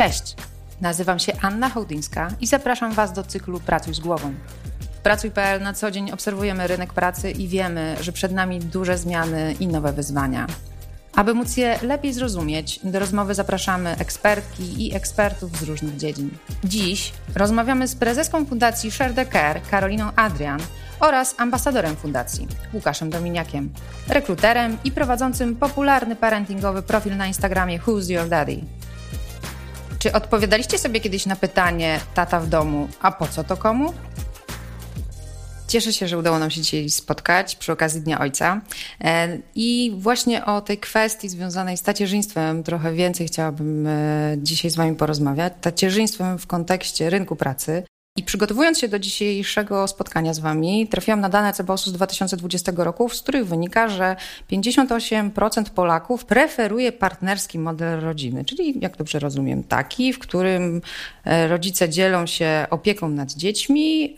Cześć! Nazywam się Anna Hołdyńska i zapraszam Was do cyklu Pracuj z głową. W Pracuj.pl na co dzień obserwujemy rynek pracy i wiemy, że przed nami duże zmiany i nowe wyzwania. Aby móc je lepiej zrozumieć, do rozmowy zapraszamy ekspertki i ekspertów z różnych dziedzin. Dziś rozmawiamy z prezeską Fundacji Share the Care, Karoliną Adrian, oraz ambasadorem fundacji, Łukaszem Dominiakiem, rekruterem i prowadzącym popularny parentingowy profil na Instagramie Who's Your Daddy. Czy odpowiadaliście sobie kiedyś na pytanie tata w domu, a po co to komu? Cieszę się, że udało nam się dzisiaj spotkać przy okazji Dnia Ojca. E, I właśnie o tej kwestii związanej z tacierzyństwem trochę więcej chciałabym e, dzisiaj z Wami porozmawiać. Tacierzyństwem w kontekście rynku pracy. I przygotowując się do dzisiejszego spotkania z Wami, trafiłam na dane CBOS-u z 2020 roku, z których wynika, że 58% Polaków preferuje partnerski model rodziny, czyli, jak dobrze rozumiem, taki, w którym e, rodzice dzielą się opieką nad dziećmi,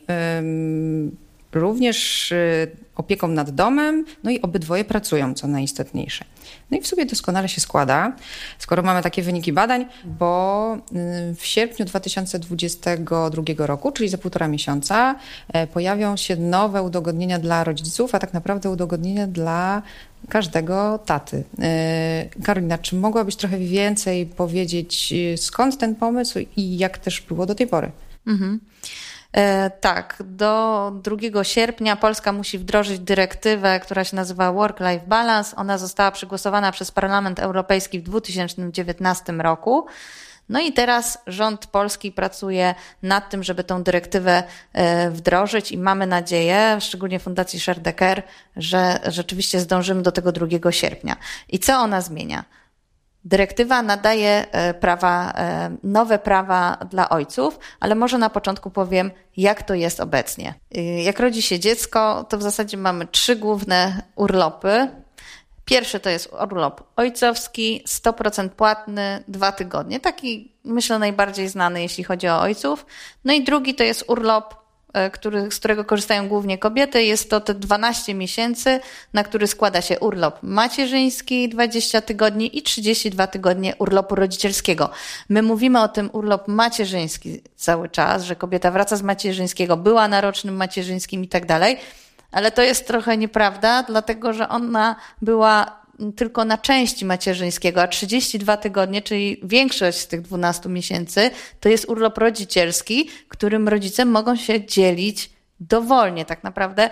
również y, opieką nad domem, no i obydwoje pracują, co najistotniejsze. No i w sobie doskonale się składa, skoro mamy takie wyniki badań, bo y, w sierpniu 2022 roku, czyli za półtora miesiąca, e, pojawią się nowe udogodnienia dla rodziców, a tak naprawdę udogodnienia dla każdego taty. E, Karolina, czy mogłabyś trochę więcej powiedzieć, y, skąd ten pomysł i jak też było do tej pory? Mhm. E, tak, do 2 sierpnia Polska musi wdrożyć dyrektywę, która się nazywa Work-Life Balance. Ona została przegłosowana przez Parlament Europejski w 2019 roku. No i teraz rząd polski pracuje nad tym, żeby tą dyrektywę e, wdrożyć i mamy nadzieję, szczególnie Fundacji Sherdecker, że rzeczywiście zdążymy do tego 2 sierpnia. I co ona zmienia? Dyrektywa nadaje e, prawa, e, nowe prawa dla ojców, ale może na początku powiem, jak to jest obecnie. E, jak rodzi się dziecko, to w zasadzie mamy trzy główne urlopy. Pierwszy to jest urlop ojcowski, 100% płatny, dwa tygodnie. Taki, myślę, najbardziej znany, jeśli chodzi o ojców. No i drugi to jest urlop który, z którego korzystają głównie kobiety. Jest to te 12 miesięcy, na który składa się urlop macierzyński 20 tygodni i 32 tygodnie urlopu rodzicielskiego. My mówimy o tym urlop macierzyński cały czas, że kobieta wraca z macierzyńskiego, była na rocznym macierzyńskim i tak dalej. Ale to jest trochę nieprawda, dlatego że ona była tylko na części macierzyńskiego, a 32 tygodnie, czyli większość z tych 12 miesięcy, to jest urlop rodzicielski, którym rodzice mogą się dzielić dowolnie. Tak naprawdę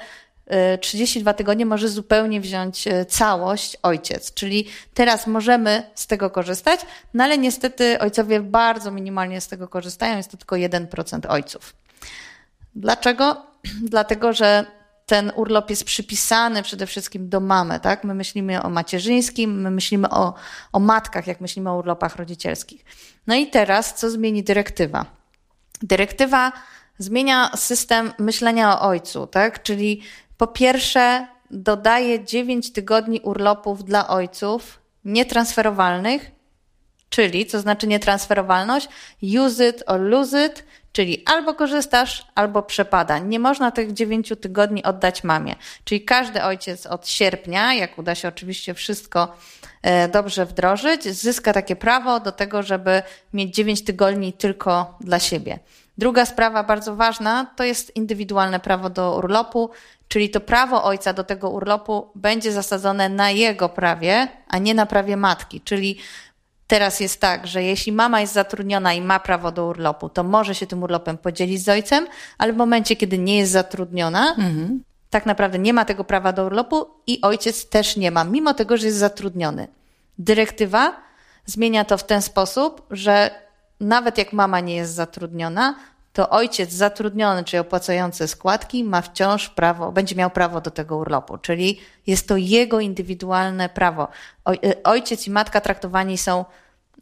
32 e, tygodnie może zupełnie wziąć e, całość ojciec. Czyli teraz możemy z tego korzystać, no ale niestety ojcowie bardzo minimalnie z tego korzystają, jest to tylko 1% ojców. Dlaczego? Dlatego, że ten urlop jest przypisany przede wszystkim do mamy, tak? My myślimy o macierzyńskim, my myślimy o, o matkach, jak myślimy o urlopach rodzicielskich. No i teraz, co zmieni dyrektywa? Dyrektywa zmienia system myślenia o ojcu, tak? Czyli po pierwsze dodaje 9 tygodni urlopów dla ojców nietransferowalnych, czyli, co znaczy nietransferowalność, use it or lose it, Czyli albo korzystasz, albo przepada. Nie można tych dziewięciu tygodni oddać mamie. Czyli każdy ojciec od sierpnia, jak uda się oczywiście wszystko e, dobrze wdrożyć, zyska takie prawo do tego, żeby mieć dziewięć tygodni tylko dla siebie. Druga sprawa bardzo ważna to jest indywidualne prawo do urlopu, czyli to prawo ojca do tego urlopu będzie zasadzone na jego prawie, a nie na prawie matki. Czyli Teraz jest tak, że jeśli mama jest zatrudniona i ma prawo do urlopu, to może się tym urlopem podzielić z ojcem, ale w momencie, kiedy nie jest zatrudniona, mhm. tak naprawdę nie ma tego prawa do urlopu i ojciec też nie ma, mimo tego, że jest zatrudniony. Dyrektywa zmienia to w ten sposób, że nawet jak mama nie jest zatrudniona, to ojciec zatrudniony, czyli opłacający składki, ma wciąż prawo, będzie miał prawo do tego urlopu, czyli jest to jego indywidualne prawo. E, ojciec i matka traktowani są,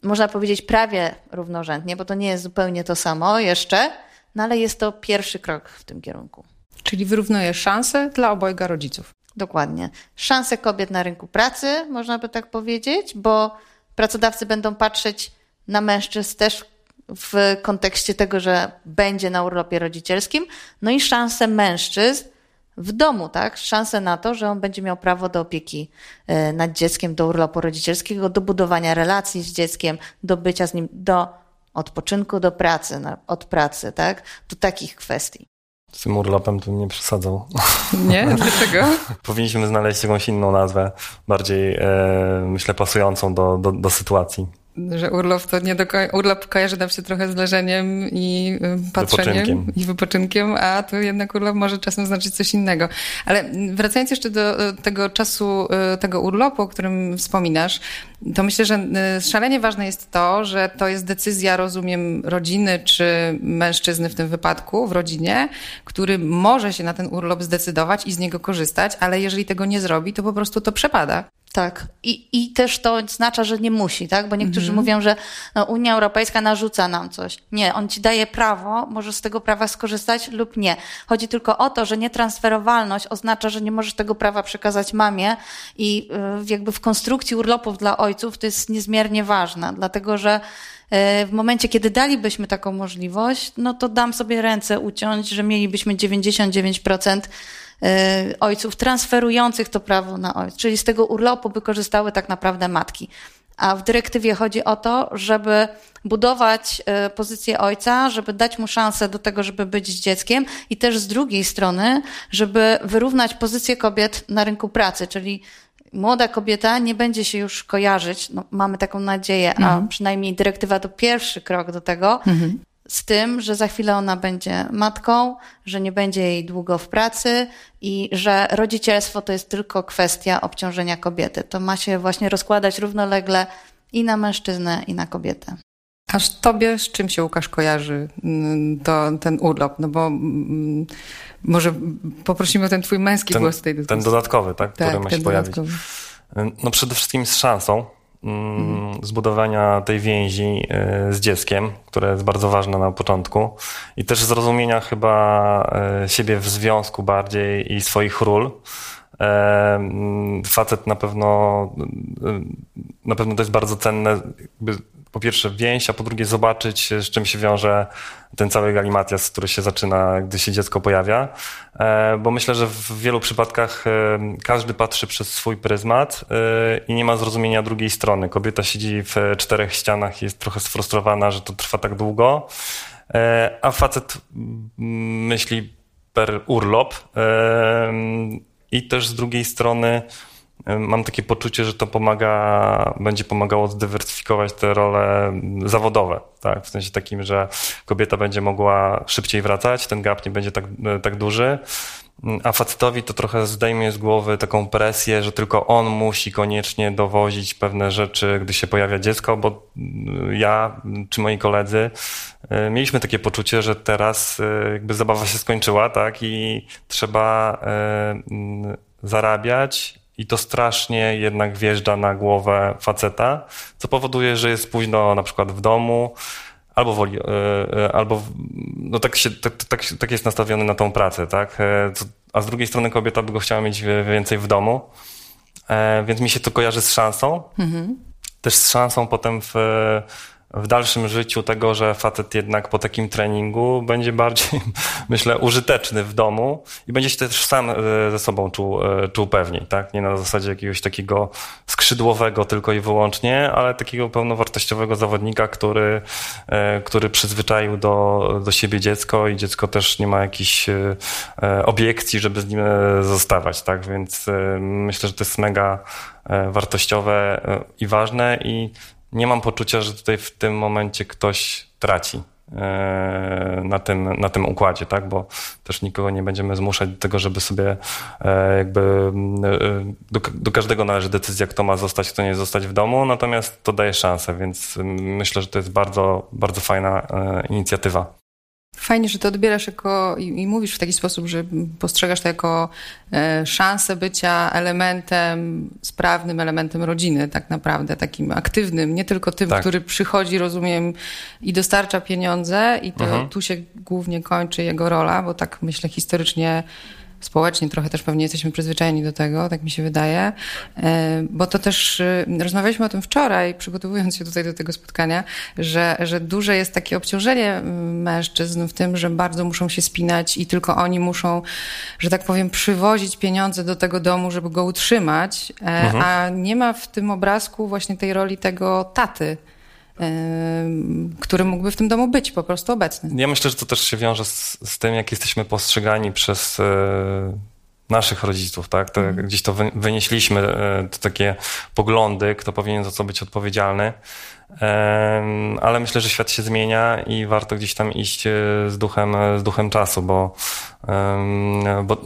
można powiedzieć, prawie równorzędnie, bo to nie jest zupełnie to samo jeszcze, no ale jest to pierwszy krok w tym kierunku. Czyli wyrównuje szanse dla obojga rodziców. Dokładnie. Szanse kobiet na rynku pracy, można by tak powiedzieć, bo pracodawcy będą patrzeć na mężczyzn też w kontekście tego, że będzie na urlopie rodzicielskim, no i szanse mężczyzn w domu, tak? Szanse na to, że on będzie miał prawo do opieki e, nad dzieckiem, do urlopu rodzicielskiego, do budowania relacji z dzieckiem, do bycia z nim, do odpoczynku do pracy, od pracy, tak? Do takich kwestii. Z tym urlopem to nie przesadzał. Nie? Dlaczego? Powinniśmy znaleźć jakąś inną nazwę, bardziej, e, myślę, pasującą do, do, do sytuacji że urlop to nie do końca, urlop kojarzy nam się trochę z leżeniem i y, patrzeniem wypoczynkiem. i wypoczynkiem, a tu jednak urlop może czasem znaczyć coś innego. Ale wracając jeszcze do tego czasu, y, tego urlopu, o którym wspominasz, to myślę, że y, szalenie ważne jest to, że to jest decyzja, rozumiem, rodziny czy mężczyzny w tym wypadku, w rodzinie, który może się na ten urlop zdecydować i z niego korzystać, ale jeżeli tego nie zrobi, to po prostu to przepada. Tak. I, I też to oznacza, że nie musi, tak? Bo niektórzy mhm. mówią, że no, Unia Europejska narzuca nam coś. Nie, on ci daje prawo, możesz z tego prawa skorzystać lub nie. Chodzi tylko o to, że nietransferowalność oznacza, że nie możesz tego prawa przekazać mamie i y, jakby w konstrukcji urlopów dla ojców to jest niezmiernie ważne, dlatego że y, w momencie, kiedy dalibyśmy taką możliwość, no to dam sobie ręce uciąć, że mielibyśmy 99% Y, ojców transferujących to prawo na ojca, czyli z tego urlopu by korzystały tak naprawdę matki. A w dyrektywie chodzi o to, żeby budować y, pozycję ojca, żeby dać mu szansę do tego, żeby być z dzieckiem i też z drugiej strony, żeby wyrównać pozycję kobiet na rynku pracy, czyli młoda kobieta nie będzie się już kojarzyć, no, mamy taką nadzieję, mhm. a przynajmniej dyrektywa to pierwszy krok do tego, mhm z tym, że za chwilę ona będzie matką, że nie będzie jej długo w pracy i że rodzicielstwo to jest tylko kwestia obciążenia kobiety. To ma się właśnie rozkładać równolegle i na mężczyznę, i na kobietę. Aż tobie z czym się Łukasz kojarzy mm, to, ten urlop? No bo mm, może poprosimy o ten twój męski ten, głos w tej dyskusji. Ten dodatkowy, tak? tak Który ma się pojawić. No przede wszystkim z szansą. Zbudowania tej więzi e, z dzieckiem, które jest bardzo ważne na początku i też zrozumienia chyba e, siebie w związku bardziej i swoich ról. E, facet na pewno na pewno to jest bardzo cenne, po pierwsze więź, a po drugie zobaczyć, z czym się wiąże ten cały galimatias, który się zaczyna, gdy się dziecko pojawia. E, bo myślę, że w wielu przypadkach e, każdy patrzy przez swój pryzmat e, i nie ma zrozumienia drugiej strony. Kobieta siedzi w czterech ścianach i jest trochę sfrustrowana, że to trwa tak długo, a facet myśli per urlop. I też z drugiej strony Mam takie poczucie, że to pomaga, będzie pomagało zdywersyfikować te role zawodowe, tak? W sensie takim, że kobieta będzie mogła szybciej wracać, ten gap nie będzie tak, tak duży, a facetowi to trochę zdejmie z głowy taką presję, że tylko on musi koniecznie dowozić pewne rzeczy, gdy się pojawia dziecko, bo ja czy moi koledzy e, mieliśmy takie poczucie, że teraz e, jakby zabawa się skończyła, tak? I trzeba e, zarabiać i to strasznie jednak wjeżdża na głowę faceta, co powoduje, że jest późno na przykład w domu, albo woli, e, e, albo no tak, się, tak, tak, tak jest nastawiony na tą pracę, tak? E, a z drugiej strony kobieta by go chciała mieć więcej w domu, więc mi się to kojarzy z szansą. Mhm. Też z szansą potem w w dalszym życiu tego, że facet jednak po takim treningu będzie bardziej, myślę, użyteczny w domu i będzie się też sam e, ze sobą czuł, e, czuł pewniej, tak? Nie na zasadzie jakiegoś takiego skrzydłowego tylko i wyłącznie, ale takiego pełnowartościowego zawodnika, który, e, który przyzwyczaił do, do siebie dziecko i dziecko też nie ma jakichś obiekcji, żeby z nim zostawać, tak? Więc myślę, że to jest mega wartościowe i ważne i nie mam poczucia, że tutaj w tym momencie ktoś traci e, na tym, na tym układzie, tak? Bo też nikogo nie będziemy zmuszać do tego, żeby sobie e, jakby e, do, do, każdego należy decyzja, kto ma zostać, kto nie zostać w domu, natomiast to daje szansę, więc myślę, że to jest bardzo, bardzo fajna inicjatywa. Fajnie, że to odbierasz jako i, i, mówisz w taki sposób, że postrzegasz to jako e, szansę bycia elementem, sprawnym elementem rodziny, tak naprawdę, takim aktywnym, nie tylko tym, tak. który przychodzi, rozumiem, i dostarcza pieniądze, i to mhm. tu się głównie kończy jego rola, bo tak myślę historycznie społecznie trochę też pewnie jesteśmy przyzwyczajeni do tego, tak mi się wydaje, e, bo to też e, rozmawialiśmy o tym wczoraj, przygotowując się tutaj do tego spotkania, że, że duże jest takie obciążenie mężczyzn w tym, że bardzo muszą się spinać i tylko oni muszą, że tak powiem, przywozić pieniądze do tego domu, żeby go utrzymać, e, mhm. a nie ma w tym obrazku właśnie tej roli tego taty, który mógłby w tym domu być po prostu obecny. Ja myślę, że to też się wiąże z, z tym, jak jesteśmy postrzegani przez naszych rodziców, tak? To, mm. Gdzieś to wynieśliśmy, to takie poglądy, kto powinien za co być odpowiedzialny ale myślę, że świat się zmienia i warto gdzieś tam iść e, z duchem, z duchem czasu, bo, bo,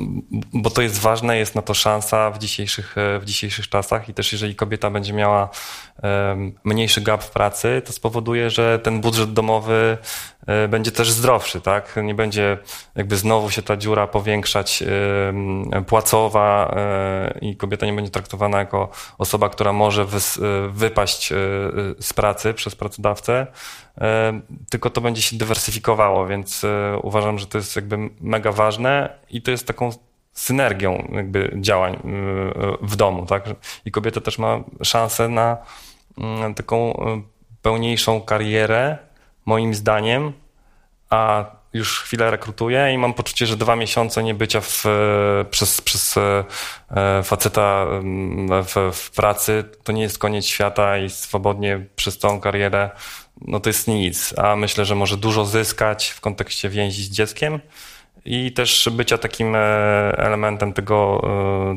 bo to jest ważne, jest na to szansa w dzisiejszych, e, w dzisiejszych czasach i też jeżeli kobieta będzie miała mniejszy gap w pracy, to spowoduje, że ten budżet domowy e, będzie też zdrowszy, tak? Nie będzie jakby znowu się ta dziura powiększać płacowa i kobieta nie będzie traktowana jako osoba, która może wypaść z pracy przez pracodawcę, e, tylko to będzie się dywersyfikowało, więc e, uważam, że to jest jakby mega ważne i to jest taką synergią jakby działań e, w domu, tak? I kobieta też ma szansę na mm, taką pełniejszą karierę, moim zdaniem, a już chwilę rekrutuję i mam poczucie, że dwa miesiące niebycia w, przez, przez faceta w, w pracy to nie jest koniec świata i swobodnie przez całą karierę no to jest nic, a myślę, że może dużo zyskać w kontekście więzi z dzieckiem i też bycia takim e, elementem tego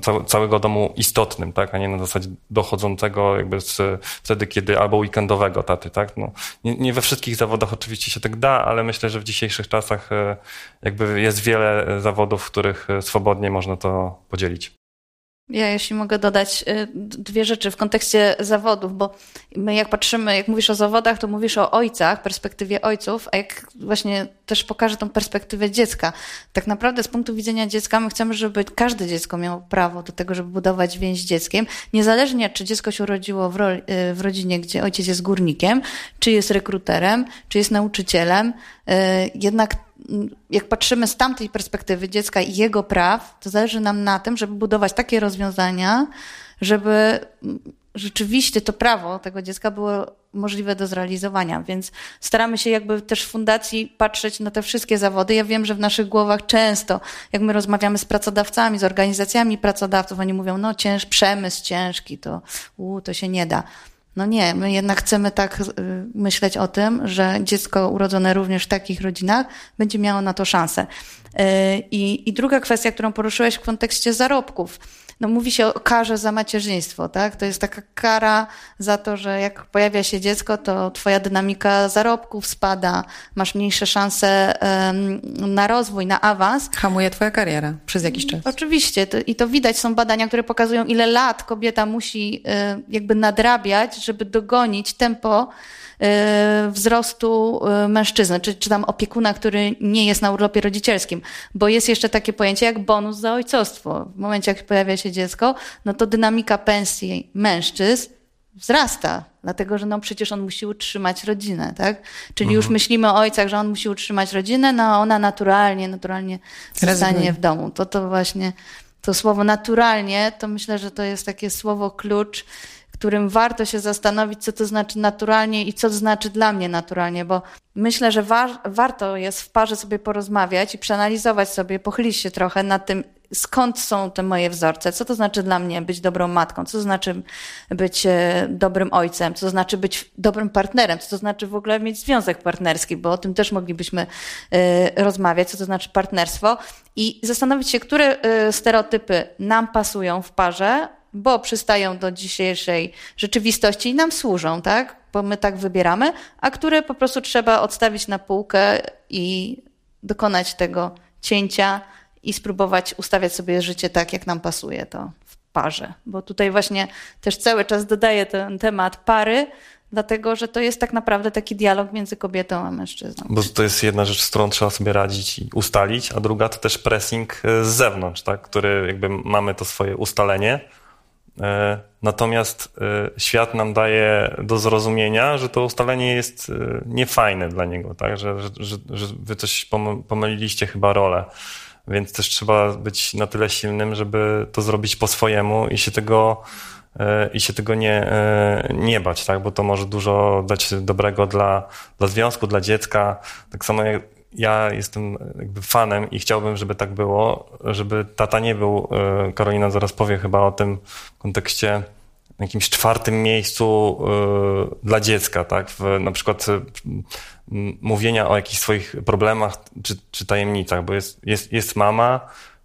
e, całego domu istotnym, tak, a nie na zasadzie dochodzącego jakby z, wtedy, kiedy albo weekendowego taty, tak. No, nie, nie, we wszystkich zawodach oczywiście się tak da, ale myślę, że w dzisiejszych czasach e, jakby jest wiele zawodów, w których swobodnie można to podzielić. Ja, jeśli mogę dodać y, dwie rzeczy w kontekście zawodów, bo my jak patrzymy, jak mówisz o zawodach, to mówisz o ojcach, perspektywie ojców, a jak właśnie też pokażę tą perspektywę dziecka. Tak naprawdę z punktu widzenia dziecka my chcemy, żeby każde dziecko miało prawo do tego, żeby budować więź z dzieckiem, niezależnie czy dziecko się urodziło w, ro y, w rodzinie, gdzie ojciec jest górnikiem, czy jest rekruterem, czy jest nauczycielem, y, jednak jak patrzymy z tamtej perspektywy dziecka i jego praw, to zależy nam na tym, żeby budować takie rozwiązania, żeby rzeczywiście to prawo tego dziecka było możliwe do zrealizowania. Więc staramy się jakby też w fundacji patrzeć na te wszystkie zawody. Ja wiem, że w naszych głowach często, jak my rozmawiamy z pracodawcami, z organizacjami pracodawców, oni mówią, no cięż, przemysł ciężki, to, u, to się nie da. No nie, my jednak chcemy tak y, myśleć o tym, że dziecko urodzone również w takich rodzinach będzie miało na to szansę. Y, I, i druga kwestia, którą poruszyłeś w kontekście zarobków no mówi się o karze za macierzyństwo, tak? To jest taka kara za to, że jak pojawia się dziecko, to twoja dynamika zarobków spada, masz mniejsze szanse na rozwój, na awans. Hamuje twoja kariera przez jakiś czas. Oczywiście to, i to widać, są badania, które pokazują, ile lat kobieta musi y, jakby nadrabiać, żeby dogonić tempo wzrostu y, mężczyzny, czy, czy tam opiekuna, który nie jest na urlopie rodzicielskim, bo jest jeszcze takie pojęcie jak bonus za ojcostwo. W momencie, jak pojawia się dziecko, no to dynamika pensji mężczyzn wzrasta, dlatego że no przecież on musi utrzymać rodzinę, tak? Czyli mhm. już myślimy o ojcach, że on musi utrzymać rodzinę, no a ona naturalnie, naturalnie zostanie w domu. To to właśnie, to słowo naturalnie, to myślę, że to jest takie słowo klucz, którym warto się zastanowić, co to znaczy naturalnie i co to znaczy dla mnie naturalnie, bo myślę, że wa warto jest w parze sobie porozmawiać i przeanalizować sobie, pochylić się trochę nad tym, skąd są te moje wzorce, co to znaczy dla mnie być dobrą matką, co to znaczy być e, dobrym ojcem, co to znaczy być dobrym partnerem, co to znaczy w ogóle mieć związek partnerski, bo o tym też moglibyśmy e, rozmawiać, co to znaczy partnerstwo. I zastanowić się, które e, stereotypy nam pasują w parze, bo przystają do dzisiejszej rzeczywistości i nam służą, tak? Bo my tak wybieramy, a które po prostu trzeba odstawić na półkę i dokonać tego cięcia i spróbować ustawiać sobie życie tak, jak nam pasuje to w parze. Bo tutaj właśnie też cały czas dodaję ten temat pary, dlatego że to jest tak naprawdę taki dialog między kobietą a mężczyzną. Bo to jest jedna rzecz, z którą trzeba sobie radzić i ustalić, a druga to też pressing z zewnątrz, tak? który jakby mamy to swoje ustalenie, natomiast e, świat nam daje do zrozumienia, że to ustalenie jest e, niefajne dla niego, tak? że, że, że wy coś pomyliliście chyba rolę. Więc też trzeba być na tyle silnym, żeby to zrobić po swojemu i się tego, i się tego nie, nie bać, tak? bo to może dużo dać dobrego dla, dla związku, dla dziecka. Tak samo jak ja jestem jakby fanem i chciałbym, żeby tak było, żeby tata nie był, e, Karolina zaraz powie chyba o tym w kontekście jakimś czwartym miejscu y, dla dziecka, tak? W, na przykład y, mówienia o jakichś swoich problemach czy, czy tajemnicach, bo jest, jest, jest mama,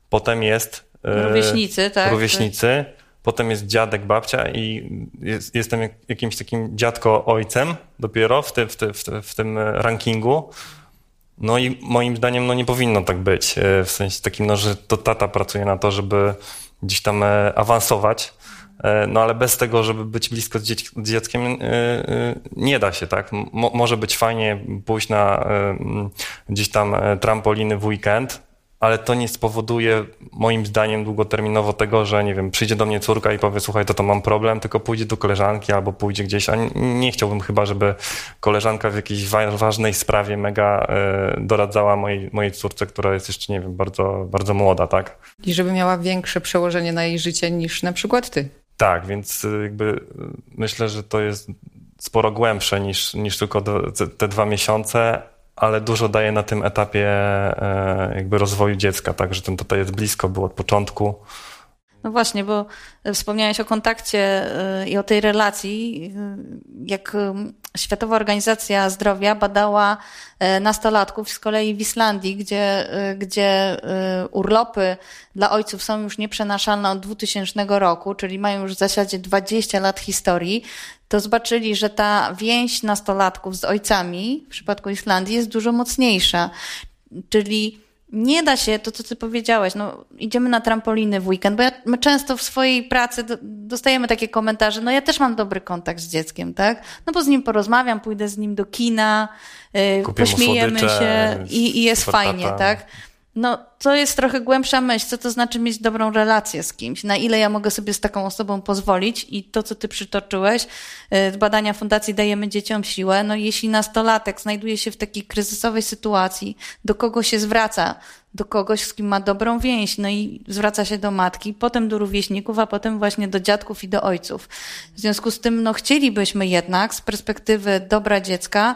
potem jest rówieśnicy, tak? Rówieśnicy, potem jest dziadek, babcia i jest, jestem jakimś takim dziadko ojcem dopiero w, ty, w, ty, w, ty, w tym rankingu. No i moim zdaniem no nie powinno tak być. W sensie takim, no, że to tata pracuje na to, żeby gdzieś tam e, awansować E, no ale bez tego, żeby być blisko z, dzieckiem, e, e, nie da się, tak? Mo może być fajnie pójść na gdzieś tam trampoliny w weekend, ale to nie spowoduje moim zdaniem długoterminowo tego, że nie wiem, przyjdzie do mnie córka i powie, słuchaj, to to mam problem, tylko pójdzie do koleżanki albo pójdzie gdzieś, a nie chciałbym chyba, żeby koleżanka w jakiejś ważnej sprawie mega doradzała mojej, mojej córce, która jest jeszcze, nie wiem, bardzo, bardzo młoda, tak? I żeby miała większe przełożenie na jej życie niż na przykład ty. Tak, więc y, jakby y, myślę, że to jest sporo głębsze niż, niż tylko te dwa miesiące, ale dużo daje na tym etapie e, jakby rozwoju dziecka, tak, że ten tutaj jest blisko, był od początku. No właśnie, bo wspomniałeś o kontakcie y, i o tej relacji. Jak Światowa Organizacja Zdrowia badała e, nastolatków z kolei w Islandii, gdzie, e, gdzie e, urlopy dla ojców są już nieprzenaszalne od 2000 roku, czyli mają już w zasadzie 20 lat historii, to zobaczyli, że ta więź nastolatków z ojcami w przypadku Islandii jest dużo mocniejsza. Czyli nie da się, to co ty powiedziałeś, no idziemy na trampoliny w weekend, bo ja, my często w swojej pracy do, dostajemy takie komentarze, no ja też mam dobry kontakt z dzieckiem, tak? No bo z nim porozmawiam, pójdę z nim do kina, yy, pośmiejemy się i, i jest fajnie, tak? No, to jest trochę głębsza myśl, co to znaczy mieć dobrą relację z kimś, na ile ja mogę sobie z taką osobą pozwolić i to, co ty przytoczyłeś, z badania Fundacji Dajemy Dzieciom Siłę, no jeśli nastolatek znajduje się w takiej kryzysowej sytuacji, do kogo się zwraca? Do kogoś, z kim ma dobrą więź, no i zwraca się do matki, potem do rówieśników, a potem właśnie do dziadków i do ojców. W związku z tym, no chcielibyśmy jednak z perspektywy dobra dziecka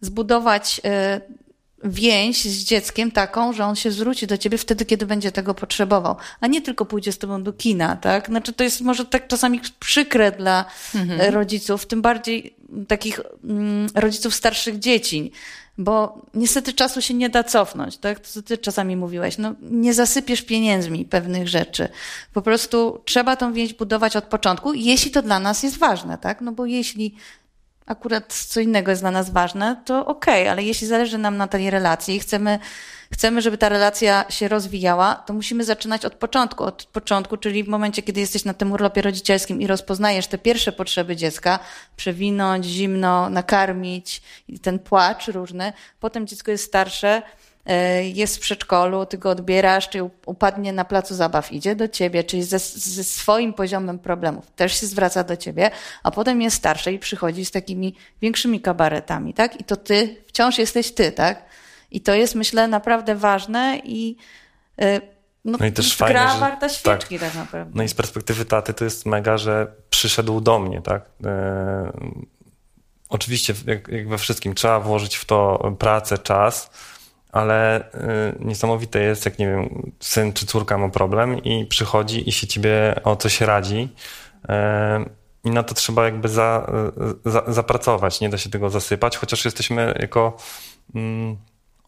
zbudować y, więź z dzieckiem taką, że on się zwróci do ciebie wtedy, kiedy będzie tego potrzebował, a nie tylko pójdzie z tobą do kina, tak? Znaczy to jest może tak czasami przykre dla mhm. rodziców, tym bardziej takich mm, rodziców starszych dzieci, bo niestety czasu się nie da cofnąć, tak? To ty czasami mówiłeś, no nie zasypiesz pieniędzmi pewnych rzeczy. Po prostu trzeba tą więź budować od początku, jeśli to dla nas jest ważne, tak? No bo jeśli akurat co innego jest dla nas ważne, to okej, okay, ale jeśli zależy nam na tej relacji i chcemy, chcemy, żeby ta relacja się rozwijała, to musimy zaczynać od początku. Od początku, czyli w momencie, kiedy jesteś na tym urlopie rodzicielskim i rozpoznajesz te pierwsze potrzeby dziecka, przewinąć, zimno, nakarmić, i ten płacz różny, potem dziecko jest starsze, jest w przedszkolu, ty go odbierasz, czy upadnie na placu zabaw, idzie do ciebie, czyli ze, ze swoim poziomem problemów, też się zwraca do ciebie, a potem jest starszy i przychodzi z takimi większymi kabaretami, tak? I to ty wciąż jesteś ty, tak? I to jest, myślę, naprawdę ważne i e, no, no i też gra że, warta świeczki tak. tak. naprawdę. No i z perspektywy taty to jest mega, że przyszedł do mnie, tak? E, oczywiście, jak, jak we wszystkim, trzeba włożyć w to pracę, czas, ale y, niesamowite jest, jak nie wiem, syn czy córka ma problem i przychodzi i się ciebie o coś radzi. Y, I na to trzeba jakby za, y, za, zapracować, nie da się tego zasypać, chociaż jesteśmy jako mm,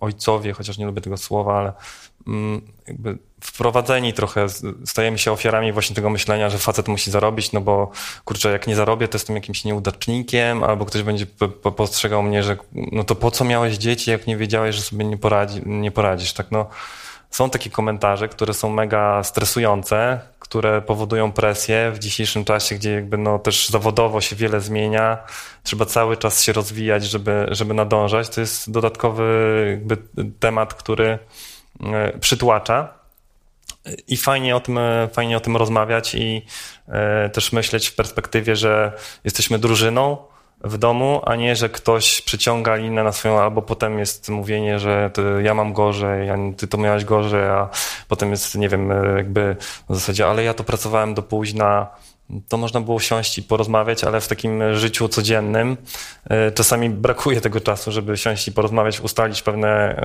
ojcowie, chociaż nie lubię tego słowa, ale mm, jakby wprowadzeni trochę, stajemy się ofiarami właśnie tego myślenia, że facet musi zarobić, no bo kurczę, jak nie zarobię, to jestem jakimś nieudacznikiem, albo ktoś będzie postrzegał mnie, że no to po co miałeś dzieci, jak nie wiedziałeś, że sobie nie, poradzi, nie poradzisz, tak no. Są takie komentarze, które są mega stresujące, które powodują presję w dzisiejszym czasie, gdzie jakby no też zawodowo się wiele zmienia, trzeba cały czas się rozwijać, żeby, żeby nadążać. To jest dodatkowy jakby temat, który e, przytłacza. I fajnie o tym, e, fajnie o tym rozmawiać i e, też myśleć w perspektywie, że jesteśmy drużyną w domu, a nie, że ktoś przyciąga linę na swoją, albo potem jest mówienie, że ja mam gorzej, a ty to miałeś gorzej, a potem jest, nie wiem, e, jakby w zasadzie, ale ja to pracowałem do późna, to można było siąść i porozmawiać, ale w takim życiu codziennym czasami brakuje tego czasu, żeby siąść i porozmawiać, ustalić pewne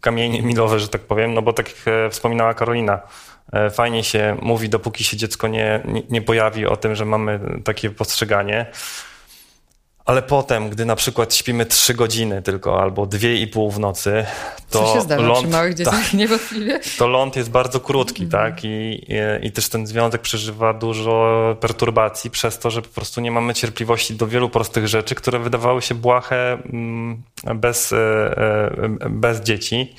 kamienie milowe, że tak powiem, no bo tak jak wspominała Karolina, fajnie się mówi, dopóki się dziecko nie, nie, nie pojawi o tym, że mamy takie postrzeganie. Ale potem, gdy na przykład śpimy trzy godziny tylko albo dwie i pół w nocy, to Co się zdarza ląd, przy małych dzieciach tak, niewątpliwie? To ląd jest bardzo krótki, mm. tak? I, i, I też ten związek przeżywa dużo perturbacji przez to, że po prostu nie mamy cierpliwości do wielu prostych rzeczy, które wydawały się błahe mm, bez, e, e, bez dzieci.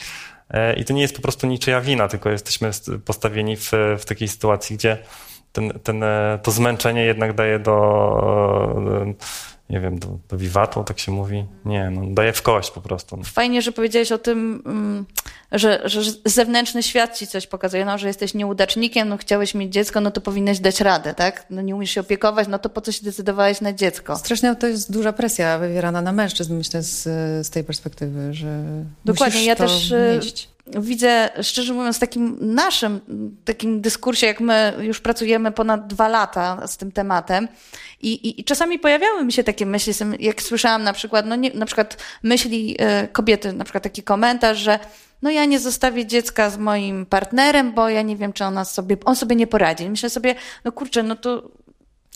E, I to nie jest po prostu niczyja wina, tylko jesteśmy postawieni w, w takiej sytuacji, gdzie ten, ten, to zmęczenie jednak daje do nie wiem, do, do wiwatu, tak się mówi. Nie, no, daje w kość po prostu. Fajnie, że powiedziałeś o tym, mm, że, że zewnętrzny świat ci coś pokazuje, no, że jesteś nieudacznikiem, no chciałeś mieć dziecko, no to powinnaś dać radę, tak? No nie umiesz się opiekować, no to po co się decydowałeś na dziecko? Strasznie to jest duża presja wywierana na mężczyzn, myślę, z, z tej perspektywy, że Dokładnie, ja też nieść widzę, szczerze mówiąc, w takim naszym takim dyskursie, jak my już pracujemy ponad dwa lata z tym tematem i, i, i czasami pojawiały mi się takie myśli, jak słyszałam na przykład, no nie, na przykład myśli e, kobiety, na przykład taki komentarz, że no ja nie zostawię dziecka z moim partnerem, bo ja nie wiem, czy ona sobie, on sobie nie poradzi. Myślę sobie, no kurczę, no to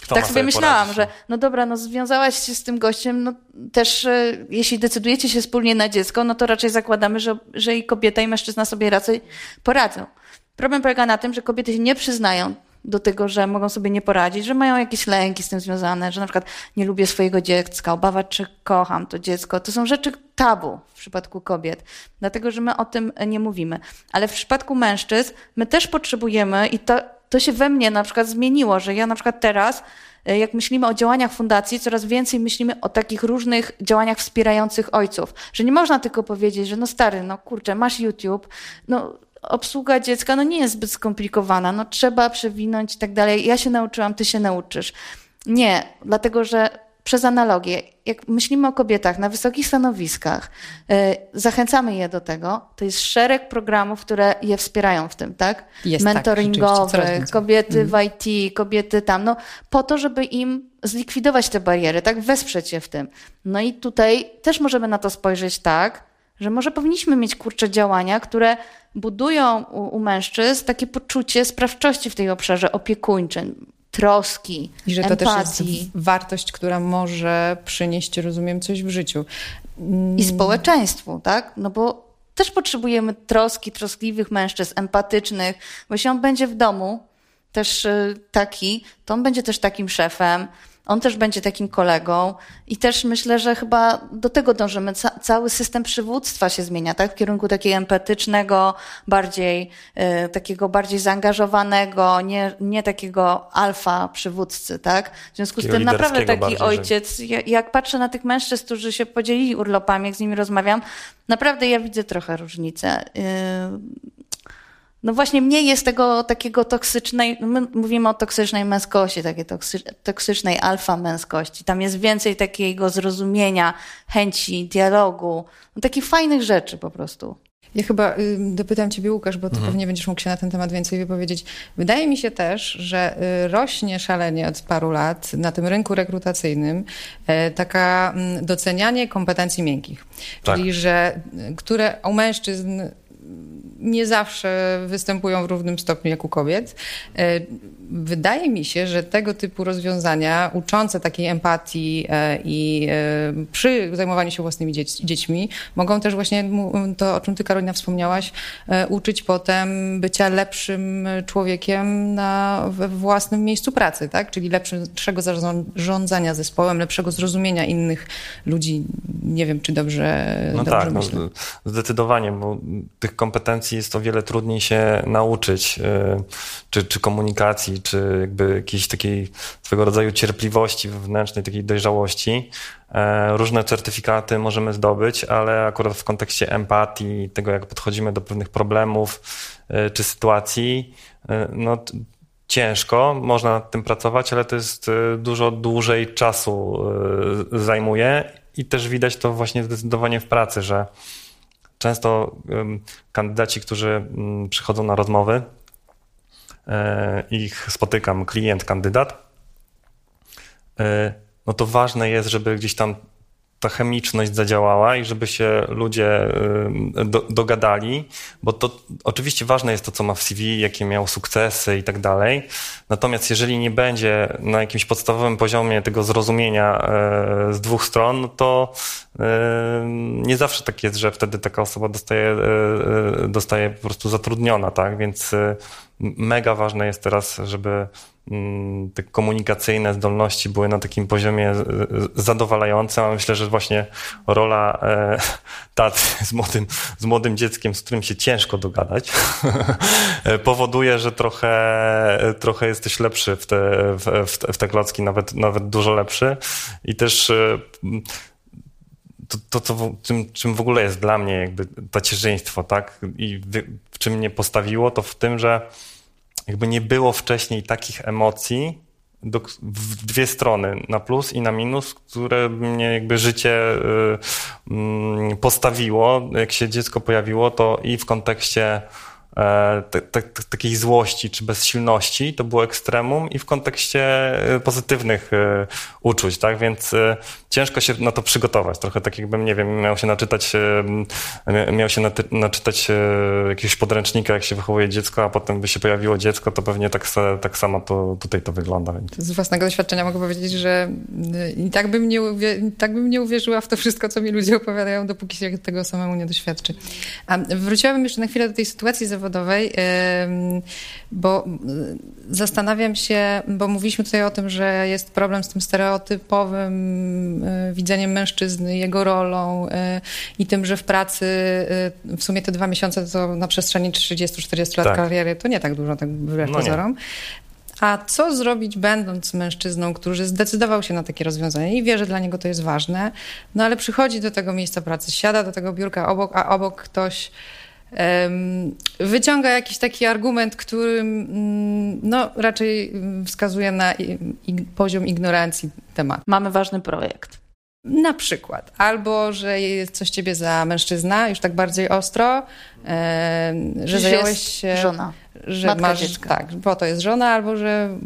kto tak sobie myślałam, poradzić? że no dobra, no związałaś się z tym gościem, no też e, jeśli decydujecie się wspólnie na dziecko, no to raczej zakładamy, że, że i kobieta i mężczyzna sobie raczej poradzą. Problem polega na tym, że kobiety się nie przyznają do tego, że mogą sobie nie poradzić, że mają jakieś lęki z tym związane, że na przykład nie lubię swojego dziecka, obawa, czy kocham to dziecko. To są rzeczy tabu w przypadku kobiet, dlatego że my o tym nie mówimy. Ale w przypadku mężczyzn my też potrzebujemy i to, to się we mnie na przykład zmieniło, że ja na przykład teraz e, jak myślimy o działaniach fundacji, coraz więcej myślimy o takich różnych działaniach wspierających ojców. Że nie można tylko powiedzieć, że no stary, no kurczę, masz YouTube, no obsługa dziecka no nie jest zbyt skomplikowana, no trzeba przewinąć i tak dalej. Ja się nauczyłam, ty się nauczysz. Nie, dlatego że przez analogię, jak myślimy o kobietach na wysokich stanowiskach, yy, zachęcamy je do tego, to jest szereg programów, które je wspierają w tym, tak? Jest, Mentoringowych, tak, kobiety mm. w IT, kobiety tam, no po to, żeby im zlikwidować te bariery, tak? Wesprzeć je w tym. No i tutaj też możemy na to spojrzeć tak, że może powinniśmy mieć kurcze działania, które budują u, u mężczyzn takie poczucie sprawczości w tej obszarze opiekuńczym, troski, I że to empatii. też jest wartość, która może przynieść, rozumiem, coś w życiu. I społeczeństwu, tak? No bo też potrzebujemy troski, troskliwych mężczyzn, empatycznych, bo jeśli on będzie w domu też y, taki, to on będzie też takim szefem, on też będzie takim kolegą i też myślę, że chyba do tego dążymy. Ca cały system przywództwa się zmienia, tak? W kierunku takiego empatycznego, bardziej, y, takiego bardziej zaangażowanego, nie, nie takiego alfa przywódcy, tak? W związku z tym naprawdę taki bardziej, ojciec, że... jak patrzę na tych mężczyzn, którzy się podzielili urlopami, jak z nimi rozmawiam, naprawdę ja widzę trochę różnicę. Y no właśnie mniej jest tego takiego toksycznej, my mówimy o toksycznej męskości, takiej toksycznej alfa męskości. Tam jest więcej takiego zrozumienia, chęci, dialogu, no takich fajnych rzeczy po prostu. Ja chyba y, dopytam Ciebie, Łukasz, bo Ty mhm. pewnie będziesz mógł się na ten temat więcej wypowiedzieć. Wydaje mi się też, że y, rośnie szalenie od paru lat na tym rynku rekrutacyjnym y, taka mm, docenianie kompetencji miękkich. Tak. Czyli, że które u mężczyzn nie zawsze występują w równym stopniu jak u kobiet. E, wydaje mi się, że tego typu rozwiązania uczące takiej empatii e, i e, przy zajmowaniu się własnymi dziećmi mogą też właśnie to, o czym ty Karolina wspomniałaś, uczyć potem bycia lepszym człowiekiem na, we własnym miejscu pracy, tak? Czyli lepszego zarządzania zespołem, lepszego zrozumienia innych ludzi. Nie wiem, czy dobrze, no dobrze tak, no, myślę. No, zdecydowanie, bo tych kompetencji jest o wiele trudniej się nauczyć, y, czy, czy komunikacji, czy jakby jakiejś takiej swego rodzaju cierpliwości wewnętrznej, takiej dojrzałości. E, różne certyfikaty możemy zdobyć, ale akurat w kontekście empatii, tego jak podchodzimy do pewnych problemów y, czy sytuacji, y, no ciężko, można nad tym pracować, ale to jest dużo dłużej czasu zajmuje i też widać to właśnie zdecydowanie w pracy, że często kandydaci, którzy mm, przychodzą na rozmowy, e, ich spotykam, klient, kandydat, e, no to ważne jest, żeby gdzieś tam ta chemiczność zadziałała i żeby się ludzie do, dogadali, bo to oczywiście ważne jest to, co ma w CV, jakie miał sukcesy i tak dalej. Natomiast jeżeli nie będzie na jakimś podstawowym poziomie tego zrozumienia y, z dwóch stron, no to nie zawsze tak jest, że wtedy taka osoba dostaje, dostaje po prostu zatrudniona, tak? Więc mega ważne jest teraz, żeby Mm, te komunikacyjne zdolności były na takim poziomie zadowalającym, a myślę, że właśnie rola e, taty z młodym, z młodym dzieckiem, z którym się ciężko dogadać, powoduje, że trochę, trochę jesteś lepszy w te, w, w te klocki, nawet, nawet dużo lepszy. I też e, to, to, to czym, czym w ogóle jest dla mnie jakby tacierzyństwo, tak? I w czym mnie postawiło, to w tym, że jakby nie było wcześniej takich emocji do, w dwie strony, na plus i na minus, które mnie jakby życie y, y, postawiło. Jak się dziecko pojawiło, to i w kontekście E, takiej złości czy bezsilności, to było ekstremum i w kontekście e, pozytywnych e, uczuć, tak? Więc ciężko się na to przygotować. Trochę tak jakbym, nie wiem, miał się naczytać, miał się naczytać jakiegoś podręcznika, jak się wychowuje dziecko, a potem by się pojawiło dziecko, to pewnie tak, tak samo to, tutaj to wygląda. Więc. Z własnego doświadczenia mogę powiedzieć, że i tak bym, nie tak bym nie uwierzyła w to wszystko, co mi ludzie opowiadają, dopóki się tego samemu nie doświadczy. A wróciłabym jeszcze na chwilę do tej sytuacji zawodowej, zawodowej, bo zastanawiam się, bo mówiliśmy tutaj o tym, że jest problem z tym stereotypowym e, widzeniem mężczyzny, jego rolą e, i tym, że w pracy w sumie te dwa miesiące to na przestrzeni 30-40 lat tak. kariery to nie tak dużo, tak wbrew no pozorom. A co zrobić, będąc mężczyzną, który zdecydował się na takie rozwiązanie i wie, że dla niego to jest ważne, no ale przychodzi do tego miejsca pracy, siada do tego biurka obok, a obok ktoś wyciąga jakiś taki argument, który mm, no, raczej wskazuje na poziom ignorancji tematu. Mamy ważny projekt. Na przykład. Albo, że jest coś ciebie za mężczyzna, już tak bardziej ostro, że zająłeś się... żona. Że Matka masz, dziecka. tak, bo to jest żona, albo że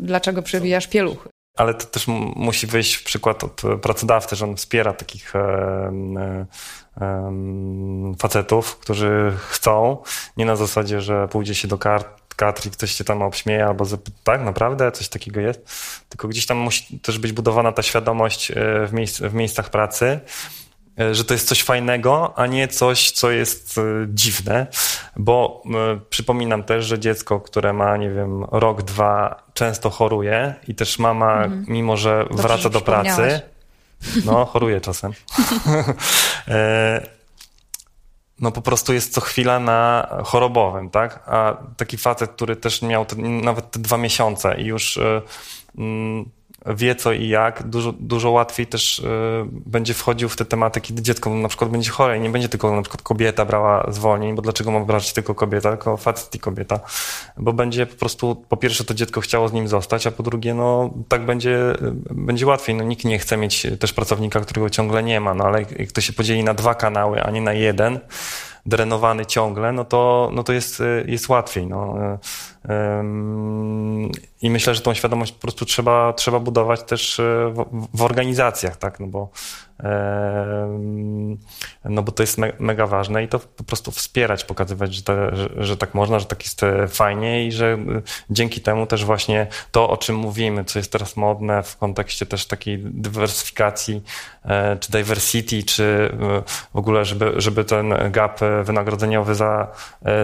dlaczego przewijasz pieluchy. Ale to też musi wyjść w przykład od pracodawcy, że on wspiera takich facetów, którzy chcą, nie na zasadzie, że pójdzie się do kart Katri ktoś się tam obśmieje albo tak naprawdę coś takiego jest, tylko gdzieś tam musi też być budowana ta świadomość e, w, miejsc w miejscach pracy, że to jest coś fajnego, a nie coś, co jest e, dziwne, bo przypominam też, że dziecko, które ma, nie wiem, rok, dwa, często choruje i też mama, mhm. mimo że Dobrze, wraca do pracy, no, choruje czasem. E, no po prostu jest co chwila na chorobowym, tak? A taki facet, który też miał te, nawet te dwa miesiące i już y, wie co i jak, dużo, dużo łatwiej też y, będzie wchodził w te tematy, kiedy dziecko na przykład będzie chore i nie będzie tylko na przykład kobieta brała zwolnień, bo dlaczego ma brać tylko kobieta, tylko facet i kobieta, bo będzie po prostu, po pierwsze to dziecko chciało z nim zostać, a po drugie, no tak będzie, będzie łatwiej, no nikt nie chce mieć też pracownika, którego ciągle nie ma, no ale jak to się podzieli na dwa kanały, a nie na jeden, drenowany ciągle, no to, no to jest, jest łatwiej. No. I myślę, że tą świadomość po prostu trzeba, trzeba budować też e, w, w organizacjach, tak? no, bo, no bo to jest me, mega ważne i to po prostu wspierać, pokazywać, że, te, że, że, tak można, że tak jest e, fajnie i że e, dzięki temu też właśnie to, o czym mówimy, co jest teraz modne w kontekście też takiej dywersyfikacji, czy diversity, czy w ogóle, żeby, żeby ten gap wynagrodzeniowy za,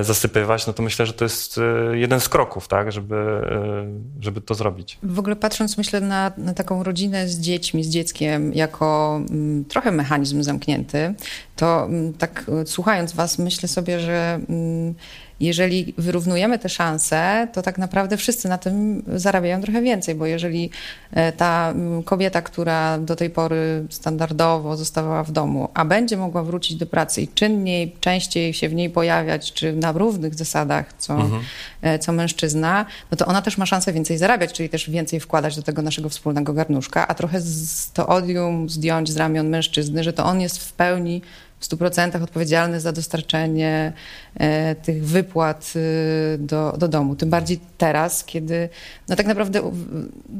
zasypywać, no to myślę, że to jest jeden z kroków, tak, żeby, e, żeby to zrobić. W ogóle patrząc, myślę, na, na taką rodzinę z dziećmi, z dzieckiem, jako mm, trochę mechanizm zamknięty, to mm, tak e, słuchając was, myślę sobie, że mm, jeżeli wyrównujemy te szanse, to tak naprawdę wszyscy na tym zarabiają trochę więcej, bo jeżeli e, ta mm, kobieta, która do tej pory standardowo zostawała w domu, a będzie mogła wrócić do pracy i czynniej, częściej się w niej pojawiać, czy na równych zasadach, co, mhm. E, co mężczyzna, no to ona też ma szansę więcej zarabiać, czyli też więcej wkładać do tego naszego wspólnego garnuszka, a trochę z, to odium zdjąć z ramion mężczyzny, że to on jest w pełni 100% odpowiedzialny za dostarczenie e, tych wypłat e, do, do domu. Tym bardziej teraz, kiedy no tak naprawdę,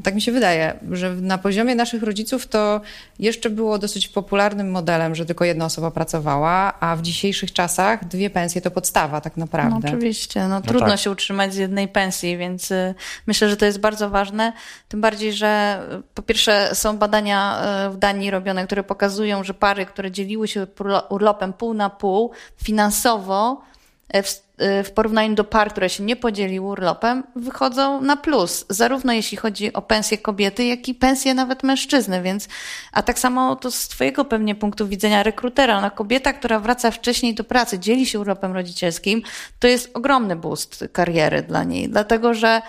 tak mi się wydaje, że na poziomie naszych rodziców to jeszcze było dosyć popularnym modelem, że tylko jedna osoba pracowała, a w dzisiejszych czasach dwie pensje to podstawa tak naprawdę. No oczywiście, no, no trudno tak. się utrzymać z jednej pensji, więc y, myślę, że to jest bardzo ważne. Tym bardziej, że y, po pierwsze są badania y, w Danii robione, które pokazują, że pary, które dzieliły się urlopem pół na pół, finansowo E, w, e, w porównaniu do par, które się nie podzieliły urlopem, wychodzą na plus, zarówno jeśli chodzi o pensję kobiety, jak i pensję nawet mężczyzny, więc, a tak samo to z twojego pewnie punktu widzenia rekrutera, ona kobieta, która wraca wcześniej do pracy, dzieli się urlopem rodzicielskim, to jest ogromny boost kariery dla niej, dlatego że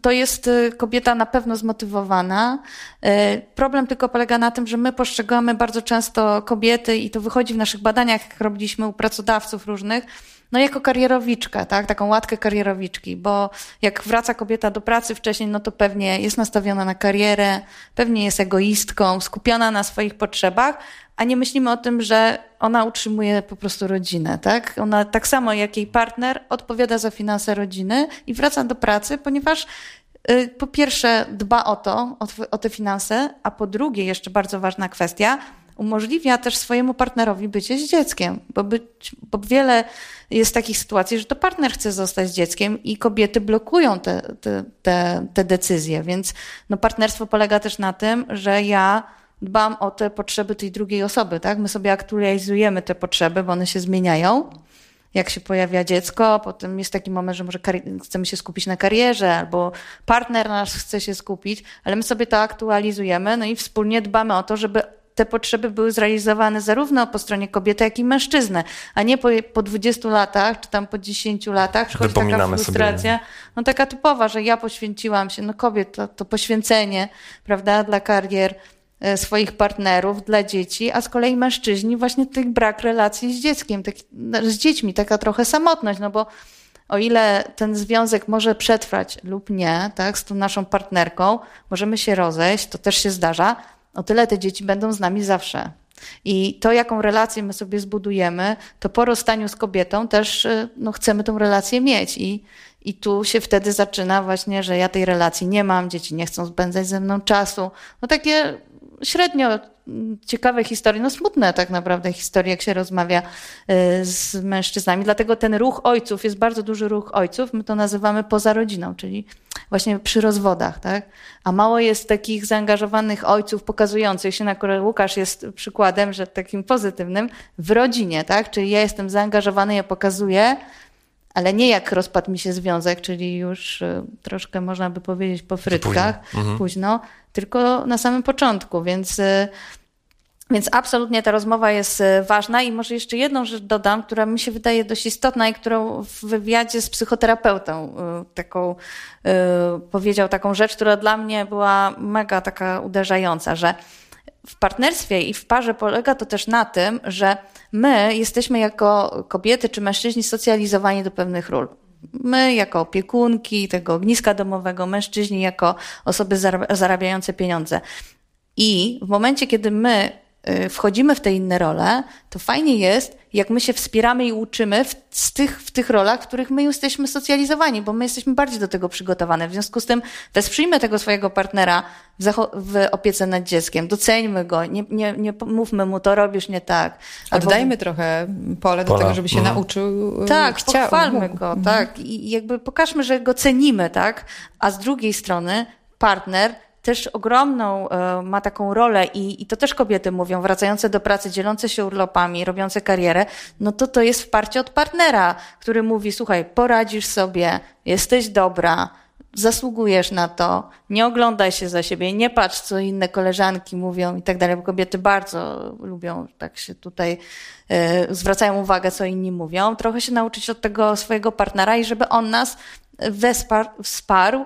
to jest y, kobieta na pewno zmotywowana. Y, problem tylko polega na tym, że my postrzegamy bardzo często kobiety i to wychodzi w naszych badaniach, jak robiliśmy u pracodawców różnych, no jako karierowiczkę, tak? Taką łatkę karierowiczki, bo jak wraca kobieta do pracy wcześniej, no to pewnie jest nastawiona na karierę, pewnie jest egoistką, skupiona na swoich potrzebach, a nie myślimy o tym, że ona utrzymuje po prostu rodzinę, tak? Ona tak samo jak jej partner odpowiada za finanse rodziny i wraca do pracy, ponieważ y, po pierwsze dba o to, o te finanse, a po drugie, jeszcze bardzo ważna kwestia, umożliwia też swojemu partnerowi bycie z dzieckiem, bo, być, bo wiele jest takich sytuacji, że to partner chce zostać z dzieckiem i kobiety blokują te, te, te, te decyzje, więc no partnerstwo polega też na tym, że ja dbam o te potrzeby tej drugiej osoby, tak? My sobie aktualizujemy te potrzeby, bo one się zmieniają. Jak się pojawia dziecko, potem jest taki moment, że może chcemy się skupić na karierze, albo partner nasz chce się skupić, ale my sobie to aktualizujemy, no i wspólnie dbamy o to, żeby te potrzeby były zrealizowane zarówno po stronie kobiety, jak i mężczyzny, a nie po, po 20 latach, czy tam po 10 latach przychodzi taka frustracja, sobie. no taka typowa, że ja poświęciłam się, no kobiet, to, to poświęcenie, prawda, dla karier, swoich partnerów dla dzieci, a z kolei mężczyźni właśnie ten brak relacji z dzieckiem, tak, z dziećmi, taka trochę samotność, no bo o ile ten związek może przetrwać lub nie, tak, z tą naszą partnerką, możemy się rozejść, to też się zdarza, o tyle te dzieci będą z nami zawsze. I to, jaką relację my sobie zbudujemy, to po rozstaniu z kobietą też e, no, chcemy tą relację mieć. I, I tu się wtedy zaczyna właśnie, że ja tej relacji nie mam, dzieci nie chcą spędzać ze mną czasu. No takie średnio ciekawe historie, no smutne tak naprawdę historie, jak się rozmawia y, z mężczyznami. Dlatego ten ruch ojców, jest bardzo duży ruch ojców, my to nazywamy poza rodziną, czyli właśnie przy rozwodach, tak? A mało jest takich zaangażowanych ojców pokazujących się, na które Łukasz jest przykładem, że takim pozytywnym, w rodzinie, tak? Czyli ja jestem zaangażowany, ja pokazuję, ale nie jak rozpadł mi się związek, czyli już y, troszkę można by powiedzieć po frytkach, późno, mhm. późno tylko na samym początku, więc y, więc absolutnie ta rozmowa jest y, ważna i może jeszcze jedną rzecz dodam, która mi się wydaje dość istotna i którą w wywiadzie z psychoterapeutą taką powiedział taką rzecz, która dla mnie była mega taka uderzająca, że w partnerstwie i w parze polega to też na tym, że my jesteśmy jako kobiety czy mężczyźni socjalizowani do pewnych ról. My, jako opiekunki tego ogniska domowego, mężczyźni, jako osoby zarabiające pieniądze. I w momencie, kiedy my wchodzimy w te inne role, to fajnie jest, jak my się wspieramy i uczymy w, z tych, w tych rolach, w których my jesteśmy socjalizowani, bo my jesteśmy bardziej do tego przygotowane. W związku z tym wesprzyjmy tego swojego partnera w, w opiece nad dzieckiem, doceńmy go, nie, nie, nie mówmy mu, to robisz nie tak. Oddajmy Albo... trochę pole do tego, żeby się mhm. nauczył. Y, tak, chciał, pochwalmy go, mhm. tak. I jakby pokażmy, że go cenimy, tak. A z drugiej strony partner też ogromną e, ma taką rolę i, i to też kobiety mówią, wracające do pracy, dzielące się urlopami, robiące karierę, no to to jest wsparcie od partnera, który mówi, słuchaj, poradzisz sobie, jesteś dobra, zasługujesz na to, nie oglądaj się za siebie, nie patrz, co inne koleżanki mówią i tak dalej, bo kobiety bardzo lubią tak się tutaj, y, zwracają uwagę, co inni mówią. Trochę się nauczyć od tego swojego partnera i żeby on nas wesparł, wsparł E,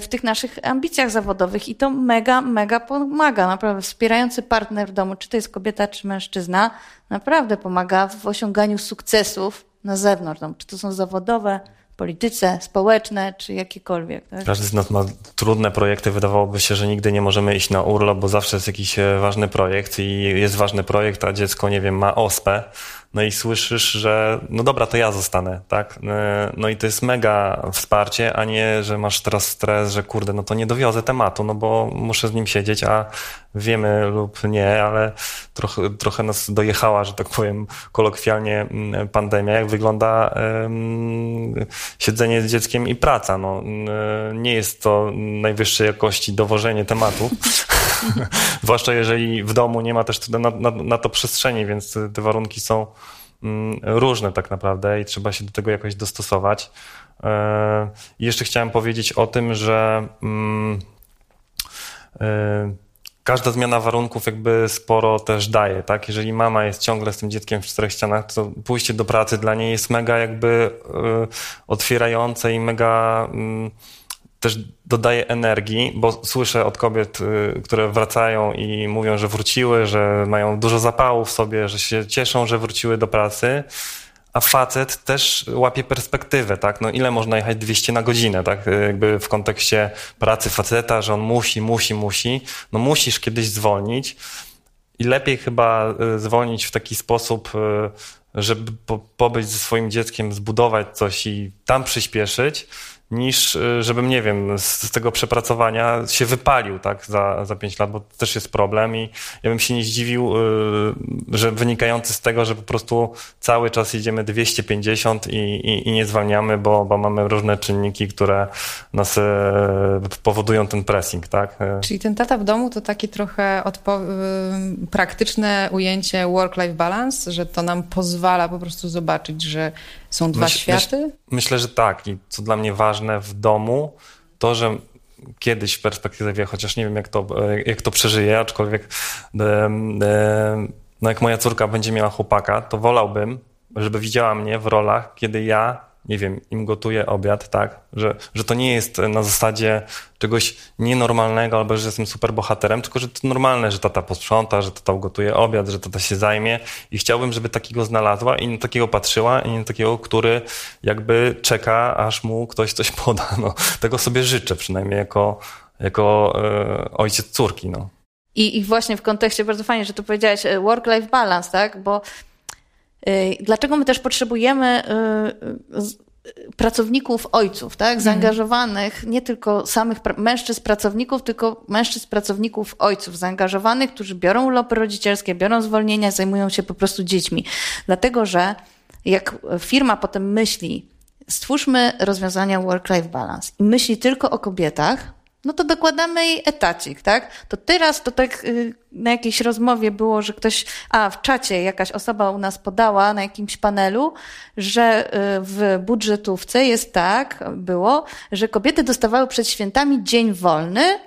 w tych naszych ambicjach zawodowych i to mega, mega pomaga. Naprawdę wspierający partner w domu, czy to jest kobieta, czy mężczyzna, naprawdę pomaga w osiąganiu sukcesów na zewnątrz, no, czy to są zawodowe, polityce, społeczne czy jakiekolwiek. Tak? Każdy z nas ma trudne projekty. Wydawałoby się, że nigdy nie możemy iść na urlop, bo zawsze jest jakiś e, ważny projekt i jest ważny projekt, a dziecko, nie wiem, ma ospę no i słyszysz, że no dobra, to ja zostanę, tak? E, no i to jest mega wsparcie, a nie, że masz teraz stres, że kurde, no to nie dowiozę tematu, no bo muszę z nim siedzieć, a wiemy lub nie, ale trochę, trochę nas dojechała, że tak powiem kolokwialnie mm, pandemia, jak wygląda siedzenie z dzieckiem i praca. No, e, nie jest to najwyższej jakości dowożenie tematu, zwłaszcza jeżeli w domu nie ma też na, na, na to przestrzeni, więc te warunki są różne tak naprawdę i trzeba się do tego jakoś dostosować. E, I jeszcze chciałem powiedzieć o tym, że mm, każda zmiana warunków jakby sporo też daje, tak? Jeżeli mama jest ciągle z tym dzieckiem w czterech ścianach, to pójście do pracy dla niej jest mega jakby y, otwierające i mega y, też dodaje energii, bo słyszę od kobiet, y, które wracają i mówią, że wróciły, że mają dużo zapału w sobie, że się cieszą, że wróciły do pracy a facet też łapie perspektywę, tak? No ile można jechać 200 na godzinę, tak? Jakby w kontekście pracy faceta, że on musi, musi, musi. No musisz kiedyś zwolnić i lepiej chyba y, zwolnić w taki sposób, y, żeby pobyć ze swoim dzieckiem, zbudować coś i tam przyspieszyć, niż y, żebym, nie wiem, z, tego przepracowania się wypalił tak, za, za 5 lat, bo to też jest problem i ja bym się nie zdziwił, y, że wynikający z tego, że po prostu cały czas jedziemy 250 i, i, i nie zwalniamy, bo, bo mamy różne czynniki, które nas y, powodują ten pressing. Tak? Czyli ten tata w domu to takie trochę praktyczne ujęcie work-life balance, że to nam pozwala po prostu zobaczyć, że są dwa myśl, światy? Myśl, myślę, że tak. I co dla mnie ważne w domu, to, że kiedyś w perspektywie, chociaż nie wiem, jak to, jak to przeżyję, aczkolwiek no jak moja córka będzie miała chłopaka, to wolałbym, żeby widziała mnie w rolach, kiedy ja nie wiem, im gotuję obiad, tak, że, że to nie jest na zasadzie czegoś nienormalnego, albo że jestem super bohaterem, tylko że to normalne, że tata posprząta, że tata ugotuje obiad, że tata się zajmie i chciałbym, żeby takiego znalazła i na takiego patrzyła i nie takiego, który jakby czeka, aż mu ktoś coś poda. No, tego sobie życzę przynajmniej jako, jako e, ojciec córki, no. I, I właśnie w kontekście, bardzo fajnie, że tu powiedziałeś e, work-life balance, tak, bo dlaczego my też potrzebujemy y, y, pracowników ojców, tak? Mhm. Zaangażowanych, nie tylko samych mężczyzn pracowników, tylko mężczyzn pracowników ojców, zaangażowanych, którzy biorą urlopy rodzicielskie, biorą zwolnienia, zajmują się po prostu dziećmi. Dlatego, że jak firma potem myśli, stwórzmy rozwiązania work-life balance i myśli tylko o kobietach, no to dokładamy jej etacik, tak? To teraz to tak y, na jakiejś rozmowie było, że ktoś, a w czacie jakaś osoba u nas podała na jakimś panelu, że y, w budżetówce jest tak, było, że kobiety dostawały przed świętami dzień wolny,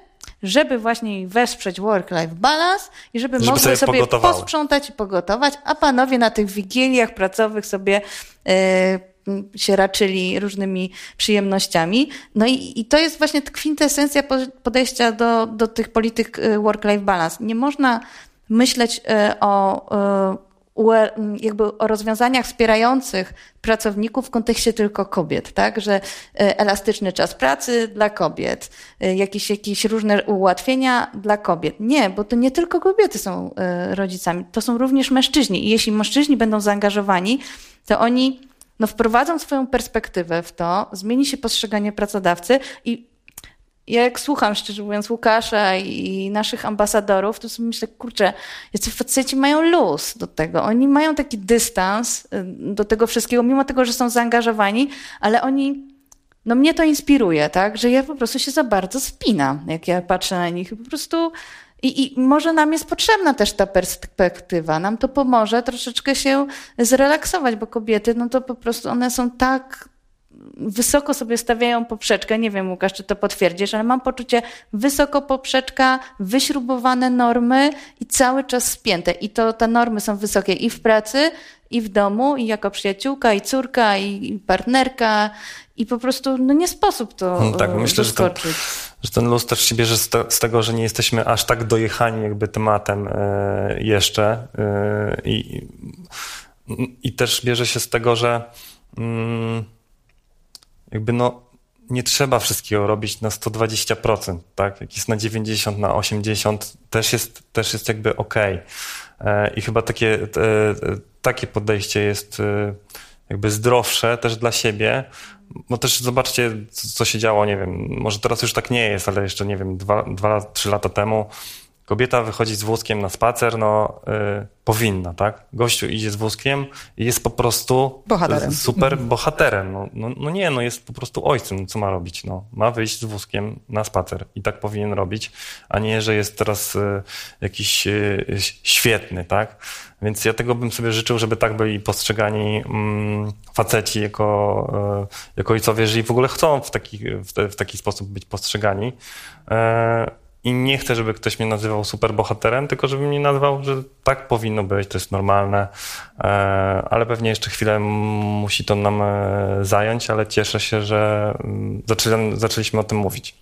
żeby właśnie wesprzeć work-life balance i żeby, żeby mogły sobie, sobie posprzątać i pogotować, a panowie na tych wigiliach pracowych sobie yy, się raczyli różnymi przyjemnościami. No i, i to jest właśnie kwintesencja podejścia do, do tych polityk y, work-life balance. Nie można myśleć y, o y, jakby o rozwiązaniach wspierających pracowników w kontekście tylko kobiet, tak? Że elastyczny czas pracy dla kobiet, jakieś, jakieś różne ułatwienia dla kobiet. Nie, bo to nie tylko kobiety są rodzicami, to są również mężczyźni. I jeśli mężczyźni będą zaangażowani, to oni no wprowadzą swoją perspektywę w to, zmieni się postrzeganie pracodawcy i ja jak słucham, szczerze mówiąc, Łukasza i naszych ambasadorów, to sobie myślę, kurczę, jacy faceci mają luz do tego. Oni mają taki dystans y, do tego wszystkiego, mimo tego, że są zaangażowani, ale oni, no mnie to inspiruje, tak, że ja po prostu się za bardzo spinam, jak ja patrzę na nich. Po prostu i, I, może nam jest potrzebna też ta perspektywa. Nam to pomoże troszeczkę się zrelaksować, bo kobiety, no to po prostu one są tak wysoko sobie stawiają poprzeczkę. Nie wiem, Łukasz, czy to potwierdzisz, ale mam poczucie wysoko poprzeczka, wyśrubowane normy i cały czas spięte. I to te normy są wysokie i w pracy, i w domu, i jako przyjaciółka, i córka, i partnerka, i po prostu no nie sposób to no Tak, myślę, że, to, że ten luz też się bierze z, te, z, tego, że nie jesteśmy aż tak dojechani jakby tematem e, jeszcze e, i, i też bierze się z tego, że mm, jakby no nie trzeba wszystkiego robić na 120%, tak? Jak jest na 90, na 80, też jest, też jest jakby ok. I chyba takie, takie podejście jest jakby zdrowsze też dla siebie, bo też zobaczcie, co się działo, nie wiem, może teraz już tak nie jest, ale jeszcze, nie wiem, dwa, dwa trzy lata temu kobieta wychodzi z wózkiem na spacer, no y, powinna, tak? Gościu idzie z wózkiem i jest po prostu bohaterem. super mhm. bohaterem. No, no, no, nie, no jest po prostu ojcem, co ma robić? No, ma wyjść z wózkiem na spacer i tak powinien robić, a nie, że jest teraz y, jakiś y, świetny, tak? Więc ja tego bym sobie życzył, żeby tak byli postrzegani mm, faceci jako, jako ojcowie, jeżeli w ogóle chcą w taki, w, te, w taki sposób być postrzegani. I nie chcę, żeby ktoś mnie nazywał superbohaterem, tylko żeby mnie nazwał, że tak powinno być, to jest normalne, e, ale pewnie jeszcze chwilę musi to nam e, zająć, ale cieszę się, że zaczęli, zaczęliśmy o tym mówić.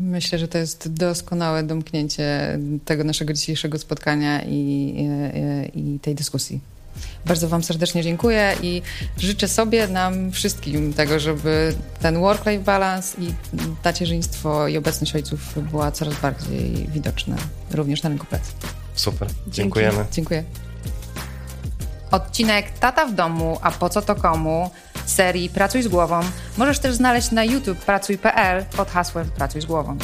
Myślę, że to jest doskonałe domknięcie tego naszego dzisiejszego spotkania i, i, i tej dyskusji. Bardzo Wam serdecznie dziękuję i życzę sobie, nam wszystkim tego, żeby ten work-life balance i tacierzyństwo i obecność ojców była coraz bardziej widoczna, również na rynku pracy. Super, dziękujemy. Dzięki. Dziękuję. Odcinek Tata w domu, a po co to komu? serii Pracuj z głową możesz też znaleźć na YouTube pracuj.pl pod hasłem Pracuj z głową.